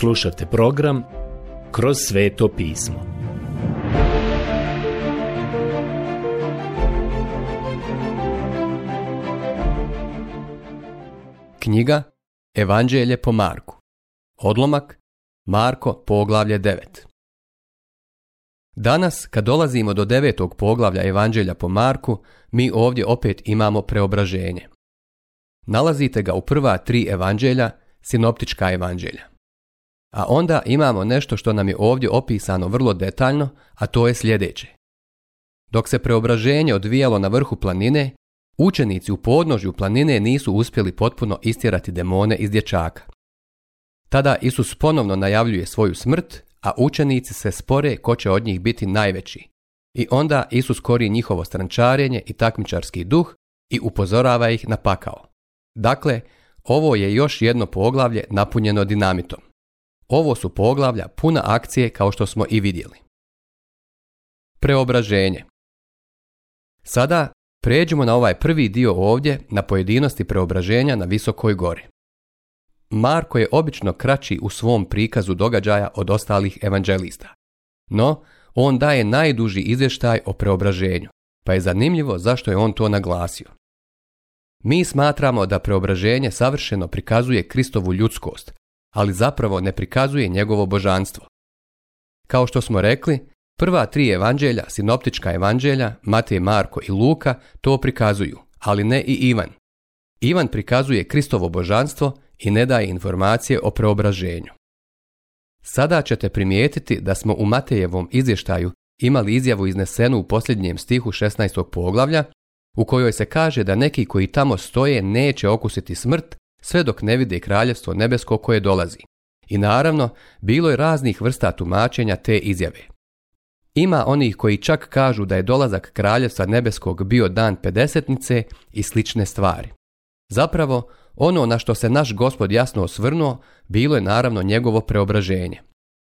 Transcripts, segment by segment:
Slušate program Kroz sveto pismo. Knjiga Evanđelje po Marku. Odlomak Marko poglavlje 9. Danas kad dolazimo do devetog poglavlja Evanđelja po Marku, mi ovdje opet imamo preobraženje. Nalazite ga u prva tri evanđelja, sinoptička evanđelja. A onda imamo nešto što nam je ovdje opisano vrlo detaljno, a to je sljedeće. Dok se preobraženje odvijalo na vrhu planine, učenici u podnožju planine nisu uspjeli potpuno istjerati demone iz dječaka. Tada Isus ponovno najavljuje svoju smrt, a učenici se spore ko će od njih biti najveći. I onda Isus kori njihovo strančarenje i takmičarski duh i upozorava ih na pakao. Dakle, ovo je još jedno poglavlje napunjeno dinamitom. Ovo su poglavlja puna akcije kao što smo i vidjeli. Preobraženje Sada pređemo na ovaj prvi dio ovdje na pojedinosti preobraženja na Visokoj gori. Marko je obično kraći u svom prikazu događaja od ostalih evanđelista. No, on daje najduži izvještaj o preobraženju, pa je zanimljivo zašto je on to naglasio. Mi smatramo da preobraženje savršeno prikazuje Kristovu ljudskost, ali zapravo ne prikazuje njegovo božanstvo. Kao što smo rekli, prva tri evanđelja, sinoptička evanđelja, Matej, Marko i Luka, to prikazuju, ali ne i Ivan. Ivan prikazuje Kristovo božanstvo i ne daje informacije o preobraženju. Sada ćete primijetiti da smo u Matejevom izvještaju imali izjavu iznesenu u posljednjem stihu 16. poglavlja, u kojoj se kaže da neki koji tamo stoje neće okusiti smrt sve dok ne vide kraljevstvo nebesko koje dolazi. I naravno, bilo je raznih vrsta tumačenja te izjave. Ima onih koji čak kažu da je dolazak kraljevstva nebeskog bio dan pedesetnice i slične stvari. Zapravo, ono na što se naš gospod jasno osvrnuo, bilo je naravno njegovo preobraženje.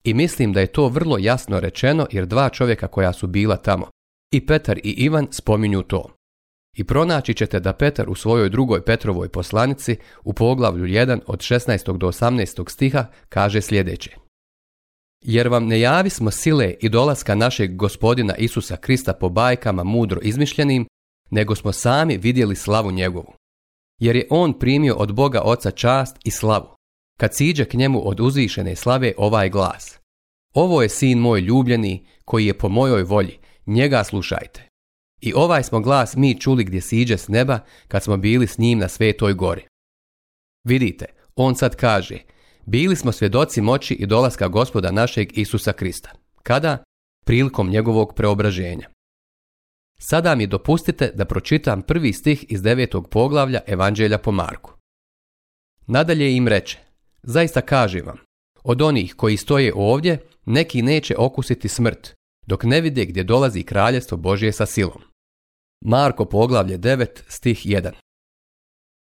I mislim da je to vrlo jasno rečeno jer dva čovjeka koja su bila tamo, i Petar i Ivan spominju to. I pronaći ćete da Petar u svojoj drugoj Petrovoj poslanici u poglavlju 1 od 16. do 18. stiha kaže sljedeće. Jer vam ne smo sile i dolaska našeg gospodina Isusa Krista po bajkama mudro izmišljenim, nego smo sami vidjeli slavu njegovu. Jer je on primio od Boga Oca čast i slavu, kad siđe k njemu od uzvišene slave ovaj glas. Ovo je sin moj ljubljeni, koji je po mojoj volji, njega slušajte. I ovaj smo glas mi čuli gdje siđe s neba kad smo bili s njim na svetoj gori. Vidite, on sad kaže, bili smo svjedoci moći i dolaska gospoda našeg Isusa Krista. Kada? Prilikom njegovog preobraženja. Sada mi dopustite da pročitam prvi stih iz devetog poglavlja Evanđelja po Marku. Nadalje im reče, zaista kažem vam, od onih koji stoje ovdje, neki neće okusiti smrt, dok ne vide gdje dolazi kraljestvo Božje sa silom. Marko poglavlje 9 stih 1.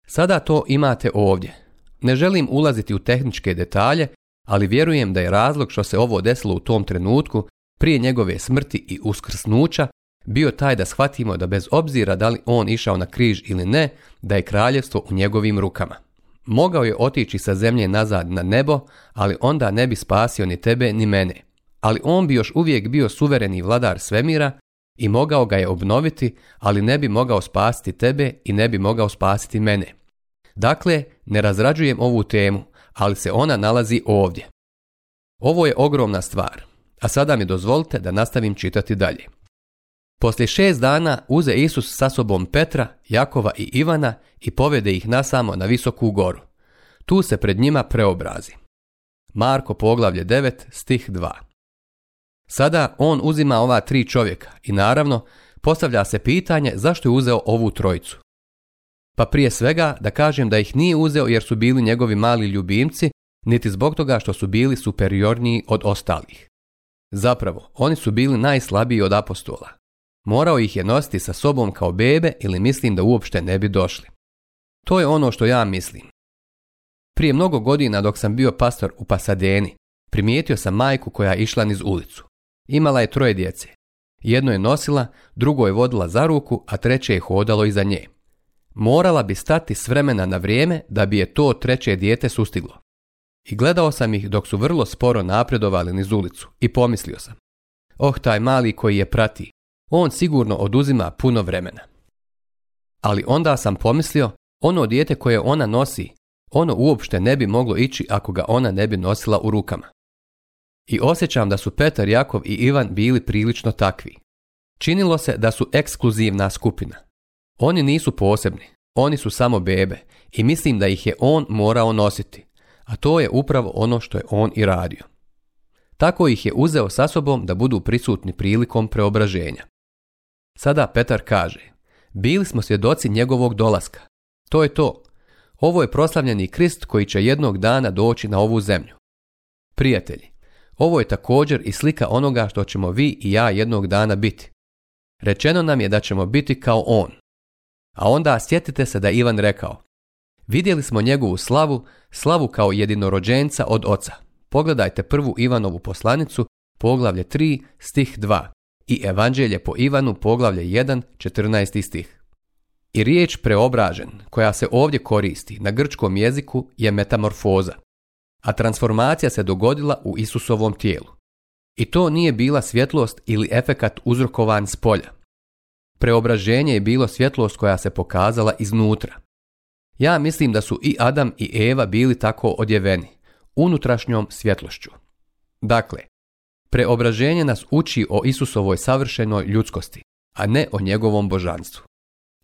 Sada to imate ovdje. Ne želim ulaziti u tehničke detalje, ali vjerujem da je razlog što se ovo desilo u tom trenutku prije njegove smrti i uskrsnuća bio taj da shvatimo da bez obzira da li on išao na križ ili ne, da je kraljevstvo u njegovim rukama. Mogao je otići sa zemlje nazad na nebo, ali onda ne bi spasio ni tebe ni mene. Ali on bi još uvijek bio suvereni vladar svemira i mogao ga je obnoviti, ali ne bi mogao spasiti tebe i ne bi mogao spasiti mene. Dakle, ne razrađujem ovu temu, ali se ona nalazi ovdje. Ovo je ogromna stvar, a sada mi dozvolite da nastavim čitati dalje. Poslije šest dana uze Isus sa sobom Petra, Jakova i Ivana i povede ih nasamo na visoku goru. Tu se pred njima preobrazi. Marko poglavlje 9 stih Sada on uzima ova tri čovjeka i naravno postavlja se pitanje zašto je uzeo ovu trojicu. Pa prije svega da kažem da ih nije uzeo jer su bili njegovi mali ljubimci, niti zbog toga što su bili superiorniji od ostalih. Zapravo, oni su bili najslabiji od apostola. Morao ih je nositi sa sobom kao bebe ili mislim da uopšte ne bi došli. To je ono što ja mislim. Prije mnogo godina dok sam bio pastor u Pasadeni, primijetio sam majku koja je išla niz ulicu. Imala je troje djece. Jedno je nosila, drugo je vodila za ruku, a treće je hodalo iza nje. Morala bi stati s vremena na vrijeme da bi je to treće dijete sustiglo. I gledao sam ih dok su vrlo sporo napredovali niz ulicu i pomislio sam. Oh, taj mali koji je prati, on sigurno oduzima puno vremena. Ali onda sam pomislio, ono dijete koje ona nosi, ono uopšte ne bi moglo ići ako ga ona ne bi nosila u rukama i osjećam da su Petar, Jakov i Ivan bili prilično takvi. Činilo se da su ekskluzivna skupina. Oni nisu posebni, oni su samo bebe i mislim da ih je on morao nositi, a to je upravo ono što je on i radio. Tako ih je uzeo sa sobom da budu prisutni prilikom preobraženja. Sada Petar kaže, bili smo svjedoci njegovog dolaska. To je to. Ovo je proslavljeni krist koji će jednog dana doći na ovu zemlju. Prijatelji, ovo je također i slika onoga što ćemo vi i ja jednog dana biti. Rečeno nam je da ćemo biti kao on. A onda sjetite se da je Ivan rekao, vidjeli smo njegovu slavu, slavu kao jedinorođenca od oca. Pogledajte prvu Ivanovu poslanicu, poglavlje 3, stih 2 i Evanđelje po Ivanu, poglavlje 1, 14 stih. I riječ preobražen, koja se ovdje koristi na grčkom jeziku, je metamorfoza a transformacija se dogodila u Isusovom tijelu. I to nije bila svjetlost ili efekat uzrokovan s polja. Preobraženje je bilo svjetlost koja se pokazala iznutra. Ja mislim da su i Adam i Eva bili tako odjeveni, unutrašnjom svjetlošću. Dakle, preobraženje nas uči o Isusovoj savršenoj ljudskosti, a ne o njegovom božanstvu.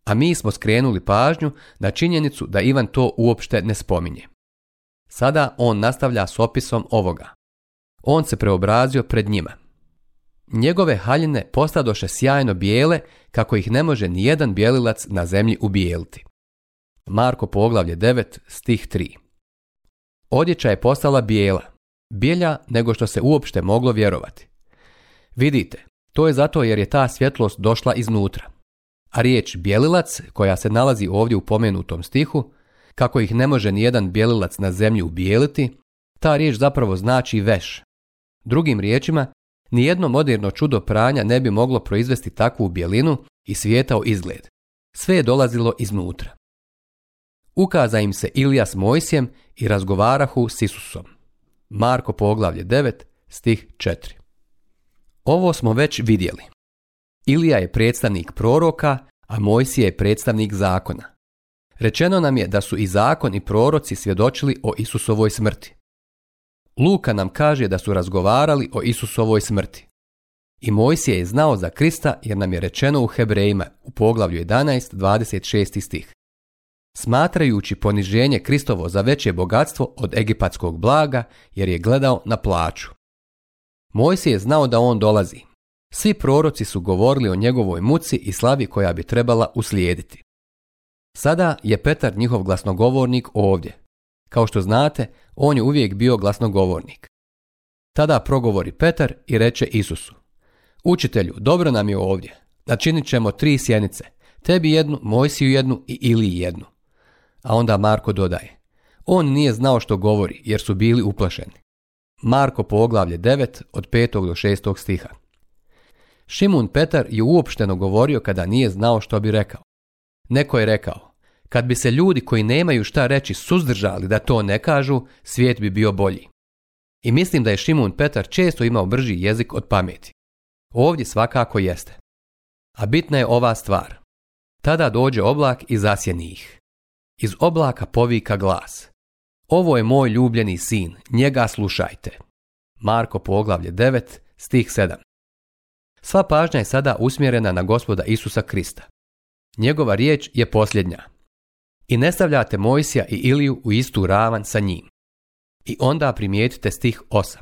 A mi smo skrenuli pažnju na činjenicu da Ivan to uopšte ne spominje. Sada on nastavlja s opisom ovoga. On se preobrazio pred njima. Njegove haljine postadoše sjajno bijele kako ih ne može nijedan bijelilac na zemlji ubijeliti. Marko poglavlje 9 stih 3 Odjeća je postala bijela, bijelja nego što se uopšte moglo vjerovati. Vidite, to je zato jer je ta svjetlost došla iznutra. A riječ bijelilac, koja se nalazi ovdje u pomenutom stihu, kako ih ne može nijedan bijelilac na zemlji ubijeliti, ta riječ zapravo znači veš. Drugim riječima, nijedno moderno čudo pranja ne bi moglo proizvesti takvu bijelinu i svijetao izgled. Sve je dolazilo iznutra. Ukaza im se Ilija s Mojsijem i razgovarahu s Isusom. Marko poglavlje 9, stih 4. Ovo smo već vidjeli. Ilija je predstavnik proroka, a Mojsija je predstavnik zakona. Rečeno nam je da su i zakon i proroci svjedočili o Isusovoj smrti. Luka nam kaže da su razgovarali o Isusovoj smrti. I Mojsije je znao za Krista jer nam je rečeno u Hebrejima u poglavlju 11.26. stih. Smatrajući poniženje Kristovo za veće bogatstvo od egipatskog blaga jer je gledao na plaću. Mojsije je znao da on dolazi. Svi proroci su govorili o njegovoj muci i slavi koja bi trebala uslijediti. Sada je Petar njihov glasnogovornik ovdje. Kao što znate, on je uvijek bio glasnogovornik. Tada progovori Petar i reče Isusu. Učitelju, dobro nam je ovdje. Načinit ćemo tri sjenice. Tebi jednu, Mojsiju jednu i Ili jednu. A onda Marko dodaje. On nije znao što govori jer su bili uplašeni. Marko poglavlje 9 od 5. do 6. stiha. Šimun Petar je uopšteno govorio kada nije znao što bi rekao. Neko je rekao, kad bi se ljudi koji nemaju šta reći suzdržali da to ne kažu, svijet bi bio bolji. I mislim da je Šimun Petar često imao brži jezik od pameti. Ovdje svakako jeste. A bitna je ova stvar. Tada dođe oblak i zasjeni ih. Iz oblaka povika glas. Ovo je moj ljubljeni sin, njega slušajte. Marko poglavlje 9, stih 7. Sva pažnja je sada usmjerena na gospoda Isusa Krista njegova riječ je posljednja. I ne stavljate Mojsija i Iliju u istu ravan sa njim. I onda primijetite stih 8.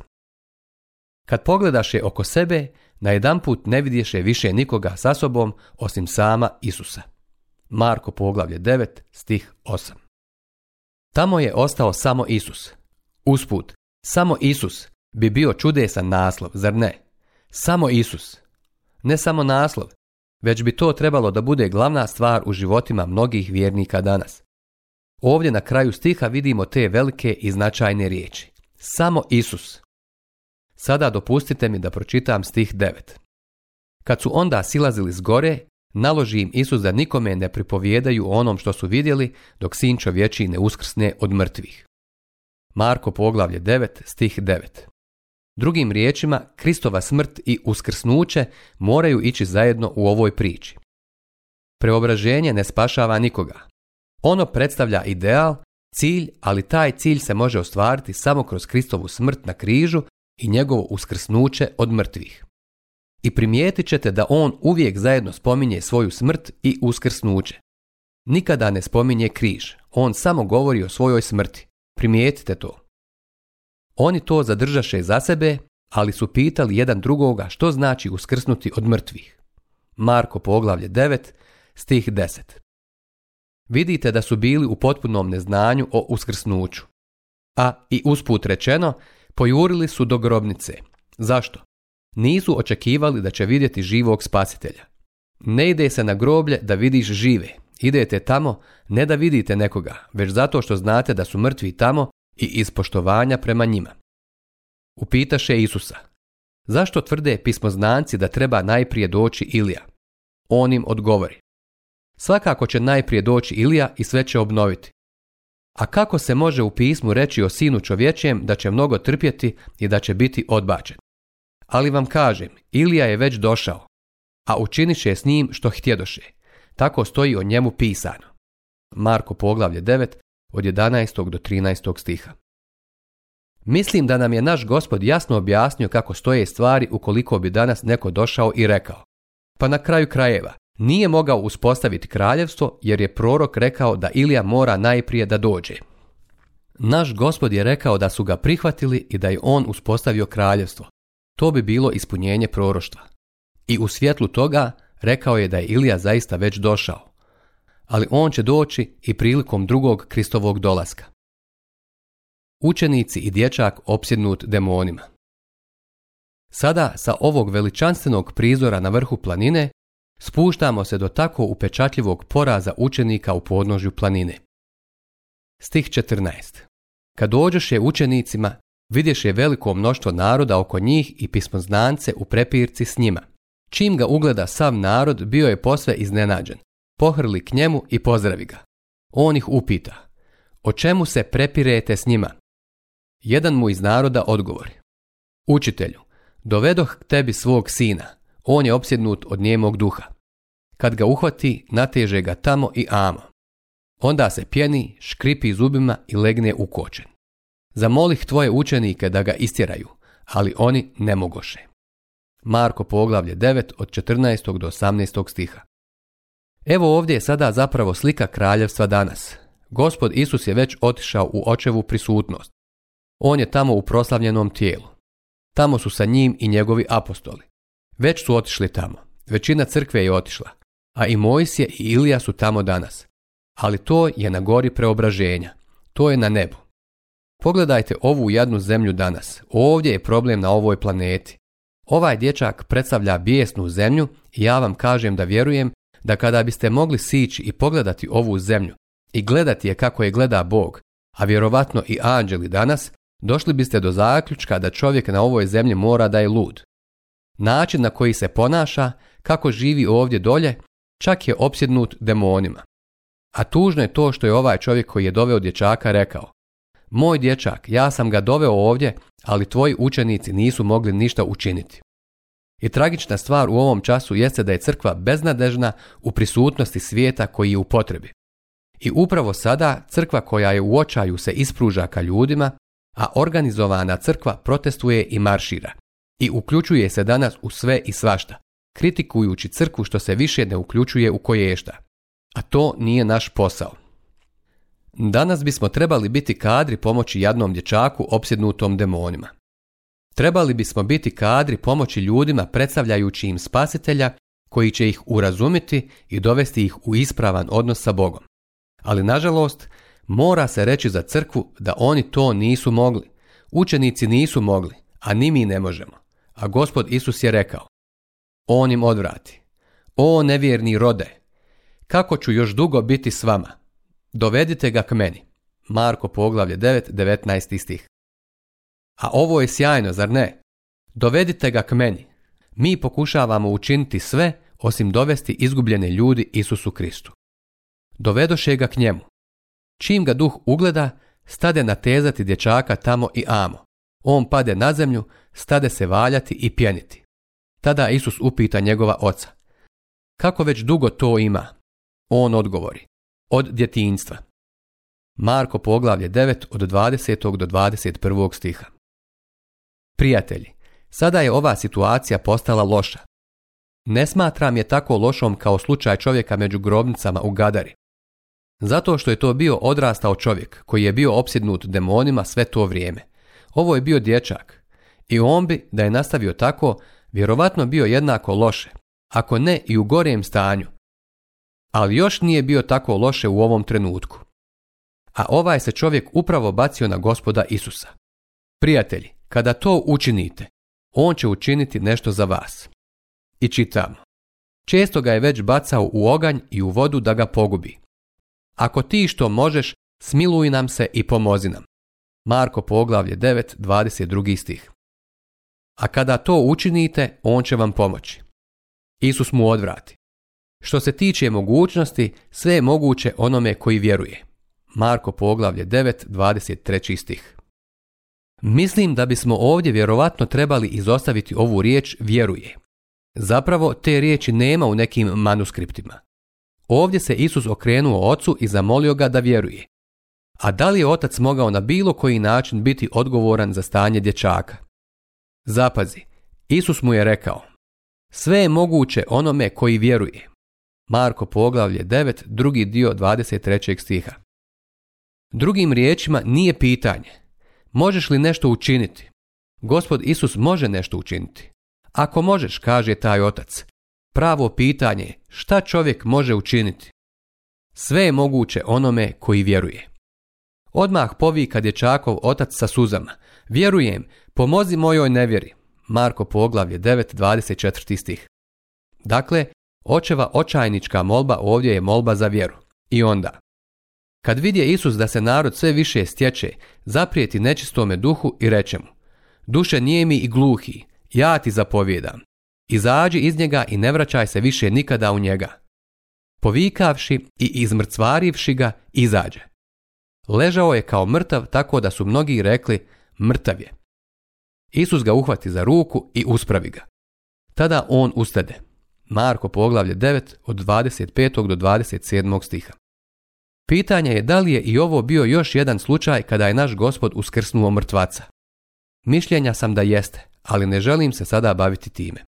Kad pogledaše oko sebe, na jedan put ne vidješe više nikoga sa sobom osim sama Isusa. Marko poglavlje 9, stih 8. Tamo je ostao samo Isus. Usput, samo Isus bi bio čudesan naslov, zar ne? Samo Isus. Ne samo naslov, već bi to trebalo da bude glavna stvar u životima mnogih vjernika danas. Ovdje na kraju stiha vidimo te velike i značajne riječi. Samo Isus. Sada dopustite mi da pročitam stih 9. Kad su onda silazili s gore, naloži im Isus da nikome ne pripovijedaju onom što su vidjeli, dok sin čovječi ne uskrsne od mrtvih. Marko poglavlje 9, stih 9. Drugim riječima, Kristova smrt i uskrsnuće moraju ići zajedno u ovoj priči. Preobraženje ne spašava nikoga. Ono predstavlja ideal, cilj, ali taj cilj se može ostvariti samo kroz Kristovu smrt na križu i njegovo uskrsnuće od mrtvih. I primijetit ćete da on uvijek zajedno spominje svoju smrt i uskrsnuće. Nikada ne spominje križ, on samo govori o svojoj smrti. Primijetite to. Oni to zadržaše za sebe, ali su pitali jedan drugoga što znači uskrsnuti od mrtvih. Marko poglavlje 9, stih 10. Vidite da su bili u potpunom neznanju o uskrsnuću. A i usput rečeno, pojurili su do grobnice. Zašto? Nisu očekivali da će vidjeti živog spasitelja. Ne ide se na groblje da vidiš žive. Idete tamo ne da vidite nekoga, već zato što znate da su mrtvi tamo i iz poštovanja prema njima. Upitaše Isusa, zašto tvrde pismoznanci da treba najprije doći Ilija? On im odgovori, svakako će najprije doći Ilija i sve će obnoviti. A kako se može u pismu reći o sinu čovječjem da će mnogo trpjeti i da će biti odbačen? Ali vam kažem, Ilija je već došao, a učiniše s njim što htjedoše. Tako stoji o njemu pisano. Marko poglavlje 9, od 11. do 13. stiha. Mislim da nam je naš gospod jasno objasnio kako stoje stvari ukoliko bi danas neko došao i rekao. Pa na kraju krajeva, nije mogao uspostaviti kraljevstvo jer je prorok rekao da Ilija mora najprije da dođe. Naš gospod je rekao da su ga prihvatili i da je on uspostavio kraljevstvo. To bi bilo ispunjenje proroštva. I u svjetlu toga rekao je da je Ilija zaista već došao ali on će doći i prilikom drugog Kristovog dolaska. Učenici i dječak opsjednut demonima. Sada sa ovog veličanstvenog prizora na vrhu planine spuštamo se do tako upečatljivog poraza učenika u podnožju planine. Stih 14. Kad dođeš je učenicima, vidješ je veliko mnoštvo naroda oko njih i pismoznance u prepirci s njima. Čim ga ugleda sav narod, bio je posve iznenađen pohrli k njemu i pozdravi ga. On ih upita, o čemu se prepirete s njima? Jedan mu iz naroda odgovori, učitelju, dovedoh tebi svog sina, on je opsjednut od njemog duha. Kad ga uhvati, nateže ga tamo i amo. Onda se pjeni, škripi zubima i legne u kočen. Zamolih tvoje učenike da ga istjeraju, ali oni ne mogoše. Marko poglavlje 9 od 14. do 18. stiha. Evo ovdje je sada zapravo slika kraljevstva danas. Gospod Isus je već otišao u očevu prisutnost. On je tamo u proslavljenom tijelu. Tamo su sa njim i njegovi apostoli. Već su otišli tamo. Većina crkve je otišla. A i Mojsije i Ilija su tamo danas. Ali to je na gori preobraženja. To je na nebu. Pogledajte ovu jadnu zemlju danas. Ovdje je problem na ovoj planeti. Ovaj dječak predstavlja bijesnu zemlju i ja vam kažem da vjerujem da kada biste mogli sići i pogledati ovu zemlju i gledati je kako je gleda Bog, a vjerovatno i anđeli danas, došli biste do zaključka da čovjek na ovoj zemlji mora da je lud. Način na koji se ponaša, kako živi ovdje dolje, čak je opsjednut demonima. A tužno je to što je ovaj čovjek koji je doveo dječaka rekao Moj dječak, ja sam ga doveo ovdje, ali tvoji učenici nisu mogli ništa učiniti. I tragična stvar u ovom času jeste da je crkva beznadežna u prisutnosti svijeta koji je u potrebi. I upravo sada crkva koja je u očaju se ispruža ka ljudima, a organizovana crkva protestuje i maršira. I uključuje se danas u sve i svašta, kritikujući crkvu što se više ne uključuje u koješta. A to nije naš posao. Danas bismo trebali biti kadri pomoći jednom dječaku opsjednutom demonima. Trebali bismo biti kadri pomoći ljudima predstavljajući im spasitelja koji će ih urazumiti i dovesti ih u ispravan odnos sa Bogom. Ali nažalost, mora se reći za crkvu da oni to nisu mogli. Učenici nisu mogli, a ni mi ne možemo. A gospod Isus je rekao, on im odvrati. O nevjerni rode, kako ću još dugo biti s vama? Dovedite ga k meni. Marko poglavlje 9, 19. stih. A ovo je sjajno, zar ne? Dovedite ga k meni. Mi pokušavamo učiniti sve osim dovesti izgubljene ljudi Isusu Kristu. Dovedoše ga k njemu. Čim ga duh ugleda, stade natezati dječaka tamo i amo. On pade na zemlju, stade se valjati i pjeniti. Tada Isus upita njegova oca. Kako već dugo to ima? On odgovori. Od djetinjstva. Marko poglavlje 9 od 20. do 21. stiha. Prijatelji, sada je ova situacija postala loša. Ne smatram je tako lošom kao slučaj čovjeka među grobnicama u Gadari. Zato što je to bio odrastao čovjek koji je bio opsjednut demonima sve to vrijeme. Ovo je bio dječak. I on bi, da je nastavio tako, vjerovatno bio jednako loše, ako ne i u gorijem stanju. Ali još nije bio tako loše u ovom trenutku. A ovaj se čovjek upravo bacio na gospoda Isusa. Prijatelji, kada to učinite, on će učiniti nešto za vas. I čitamo. Često ga je već bacao u oganj i u vodu da ga pogubi. Ako ti što možeš, smiluj nam se i pomozi nam. Marko poglavlje 9, 22. stih. A kada to učinite, on će vam pomoći. Isus mu odvrati. Što se tiče mogućnosti, sve je moguće onome koji vjeruje. Marko poglavlje 9, 23. stih. Mislim da bismo ovdje vjerovatno trebali izostaviti ovu riječ vjeruje. Zapravo te riječi nema u nekim manuskriptima. Ovdje se Isus okrenuo ocu i zamolio ga da vjeruje. A da li je otac mogao na bilo koji način biti odgovoran za stanje dječaka? Zapazi, Isus mu je rekao Sve je moguće onome koji vjeruje. Marko poglavlje 9, drugi dio 23. stiha. Drugim riječima nije pitanje, možeš li nešto učiniti? Gospod Isus može nešto učiniti. Ako možeš, kaže taj otac, pravo pitanje šta čovjek može učiniti. Sve je moguće onome koji vjeruje. Odmah je dječakov otac sa suzama. Vjerujem, pomozi mojoj nevjeri. Marko poglavlje 9.24. stih. Dakle, očeva očajnička molba ovdje je molba za vjeru. I onda, kad vidje Isus da se narod sve više stječe, zaprijeti nečistome duhu i reče mu, duše mi i gluhi, ja ti zapovjedam, izađi iz njega i ne vraćaj se više nikada u njega. Povikavši i izmrcvarivši ga, izađe. Ležao je kao mrtav tako da su mnogi rekli, mrtav je. Isus ga uhvati za ruku i uspravi ga. Tada on ustede. Marko poglavlje 9 od 25. do 27. stiha. Pitanje je da li je i ovo bio još jedan slučaj kada je naš gospod uskrsnuo mrtvaca. Mišljenja sam da jeste, ali ne želim se sada baviti time.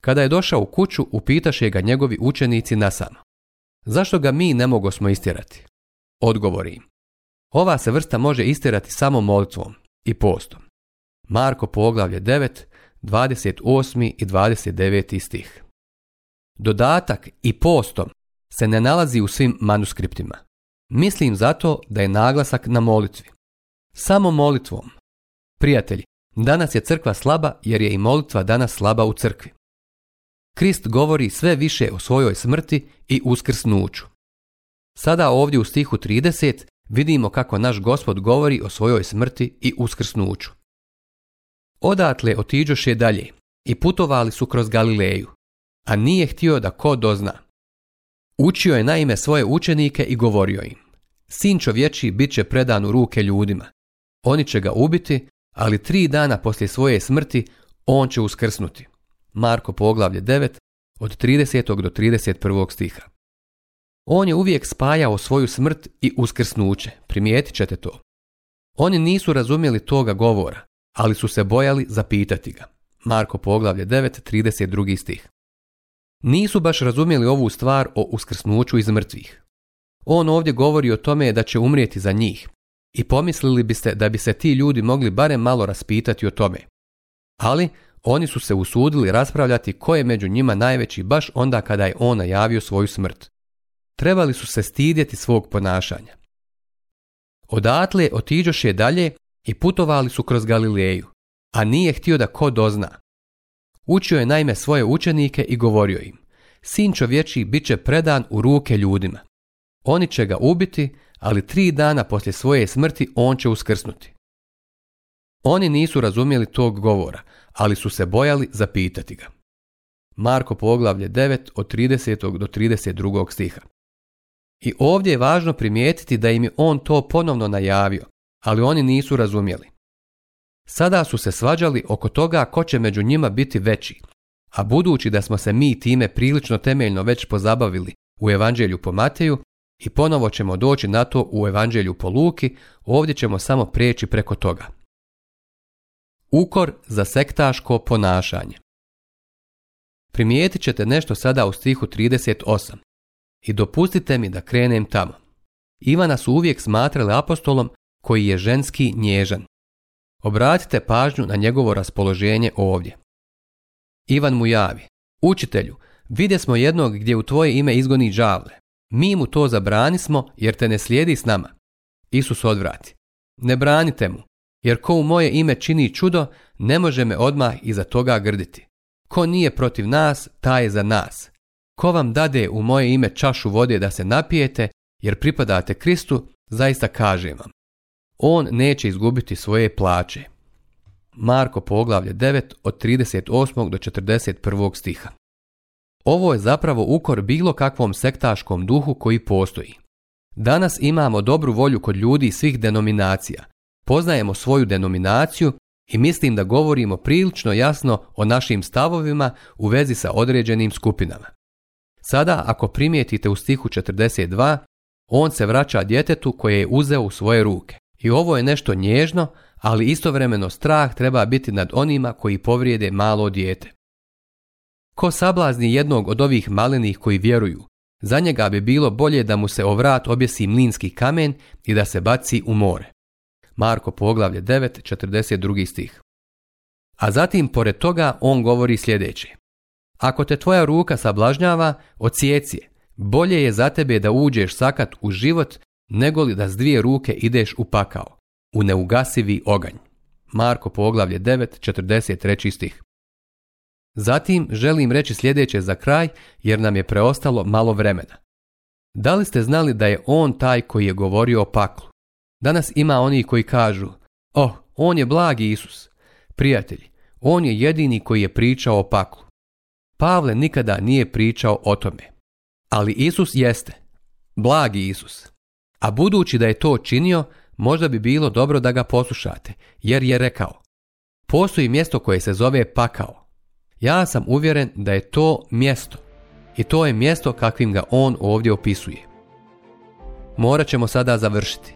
Kada je došao u kuću, upitaše ga njegovi učenici na samo. Zašto ga mi ne mogo smo istirati? Odgovori Ova se vrsta može istirati samo molitvom i postom. Marko poglavlje 9, 28. i 29. stih. Dodatak i postom se ne nalazi u svim manuskriptima. Mislim zato da je naglasak na molitvi. Samo molitvom. Prijatelji, danas je crkva slaba jer je i molitva danas slaba u crkvi. Krist govori sve više o svojoj smrti i uskrsnuću. Sada ovdje u stihu 30 vidimo kako naš gospod govori o svojoj smrti i uskrsnuću. Odatle otiđoše dalje i putovali su kroz Galileju, a nije htio da ko dozna. Učio je naime svoje učenike i govorio im. Sin čovječi bit će predan u ruke ljudima. Oni će ga ubiti, ali tri dana poslije svoje smrti on će uskrsnuti. Marko poglavlje 9 od 30. do 31. stiha. On je uvijek spajao svoju smrt i uskrsnuće, primijetit ćete to. Oni nisu razumjeli toga govora, ali su se bojali zapitati ga. Marko poglavlje 9, 32. stih nisu baš razumjeli ovu stvar o uskrsnuću iz mrtvih. On ovdje govori o tome da će umrijeti za njih i pomislili biste da bi se ti ljudi mogli barem malo raspitati o tome. Ali oni su se usudili raspravljati ko je među njima najveći baš onda kada je on najavio svoju smrt. Trebali su se stidjeti svog ponašanja. Odatle otiđoše dalje i putovali su kroz Galileju, a nije htio da ko dozna, Učio je naime svoje učenike i govorio im, sin čovječi bit će predan u ruke ljudima. Oni će ga ubiti, ali tri dana poslije svoje smrti on će uskrsnuti. Oni nisu razumjeli tog govora, ali su se bojali zapitati ga. Marko poglavlje 9 od 30. do 32. stiha. I ovdje je važno primijetiti da im je on to ponovno najavio, ali oni nisu razumjeli. Sada su se svađali oko toga ko će među njima biti veći, a budući da smo se mi time prilično temeljno već pozabavili u Evanđelju po Mateju i ponovo ćemo doći na to u Evanđelju po Luki, ovdje ćemo samo prijeći preko toga. Ukor za sektaško ponašanje Primijetit ćete nešto sada u stihu 38. I dopustite mi da krenem tamo. Ivana su uvijek smatrali apostolom koji je ženski nježan. Obratite pažnju na njegovo raspoloženje ovdje. Ivan mu javi. Učitelju, vidje smo jednog gdje u tvoje ime izgoni džavle. Mi mu to zabranismo jer te ne slijedi s nama. Isus odvrati. Ne branite mu, jer ko u moje ime čini čudo, ne može me odmah iza toga grditi. Ko nije protiv nas, taj je za nas. Ko vam dade u moje ime čašu vode da se napijete, jer pripadate Kristu, zaista kažem vam, on neće izgubiti svoje plaće. Marko poglavlje 9 od 38. do 41. stiha. Ovo je zapravo ukor bilo kakvom sektaškom duhu koji postoji. Danas imamo dobru volju kod ljudi svih denominacija. Poznajemo svoju denominaciju i mislim da govorimo prilično jasno o našim stavovima u vezi sa određenim skupinama. Sada ako primijetite u stihu 42, on se vraća djetetu koje je uzeo u svoje ruke. I ovo je nešto nježno, ali istovremeno strah treba biti nad onima koji povrijede malo dijete. Ko sablazni jednog od ovih malenih koji vjeruju, za njega bi bilo bolje da mu se ovrat objesi mlinski kamen i da se baci u more. Marko poglavlje 9, 42. stih. A zatim, pored toga, on govori sljedeće. Ako te tvoja ruka sablažnjava, ocijeci Bolje je za tebe da uđeš sakat u život li da s dvije ruke ideš u pakao, u neugasivi oganj. Marko poglavlje 9, 43. stih. Zatim želim reći sljedeće za kraj jer nam je preostalo malo vremena. Da li ste znali da je on taj koji je govorio o paklu? Danas ima oni koji kažu, oh, on je blagi Isus. Prijatelji, on je jedini koji je pričao o paklu. Pavle nikada nije pričao o tome. Ali Isus jeste. Blagi Isus. A budući da je to činio, možda bi bilo dobro da ga poslušate, jer je rekao Postoji mjesto koje se zove pakao. Ja sam uvjeren da je to mjesto. I to je mjesto kakvim ga on ovdje opisuje. Morat ćemo sada završiti.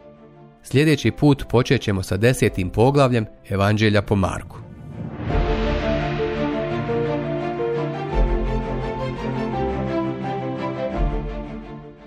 Sljedeći put počet ćemo sa desetim poglavljem Evanđelja po Marku.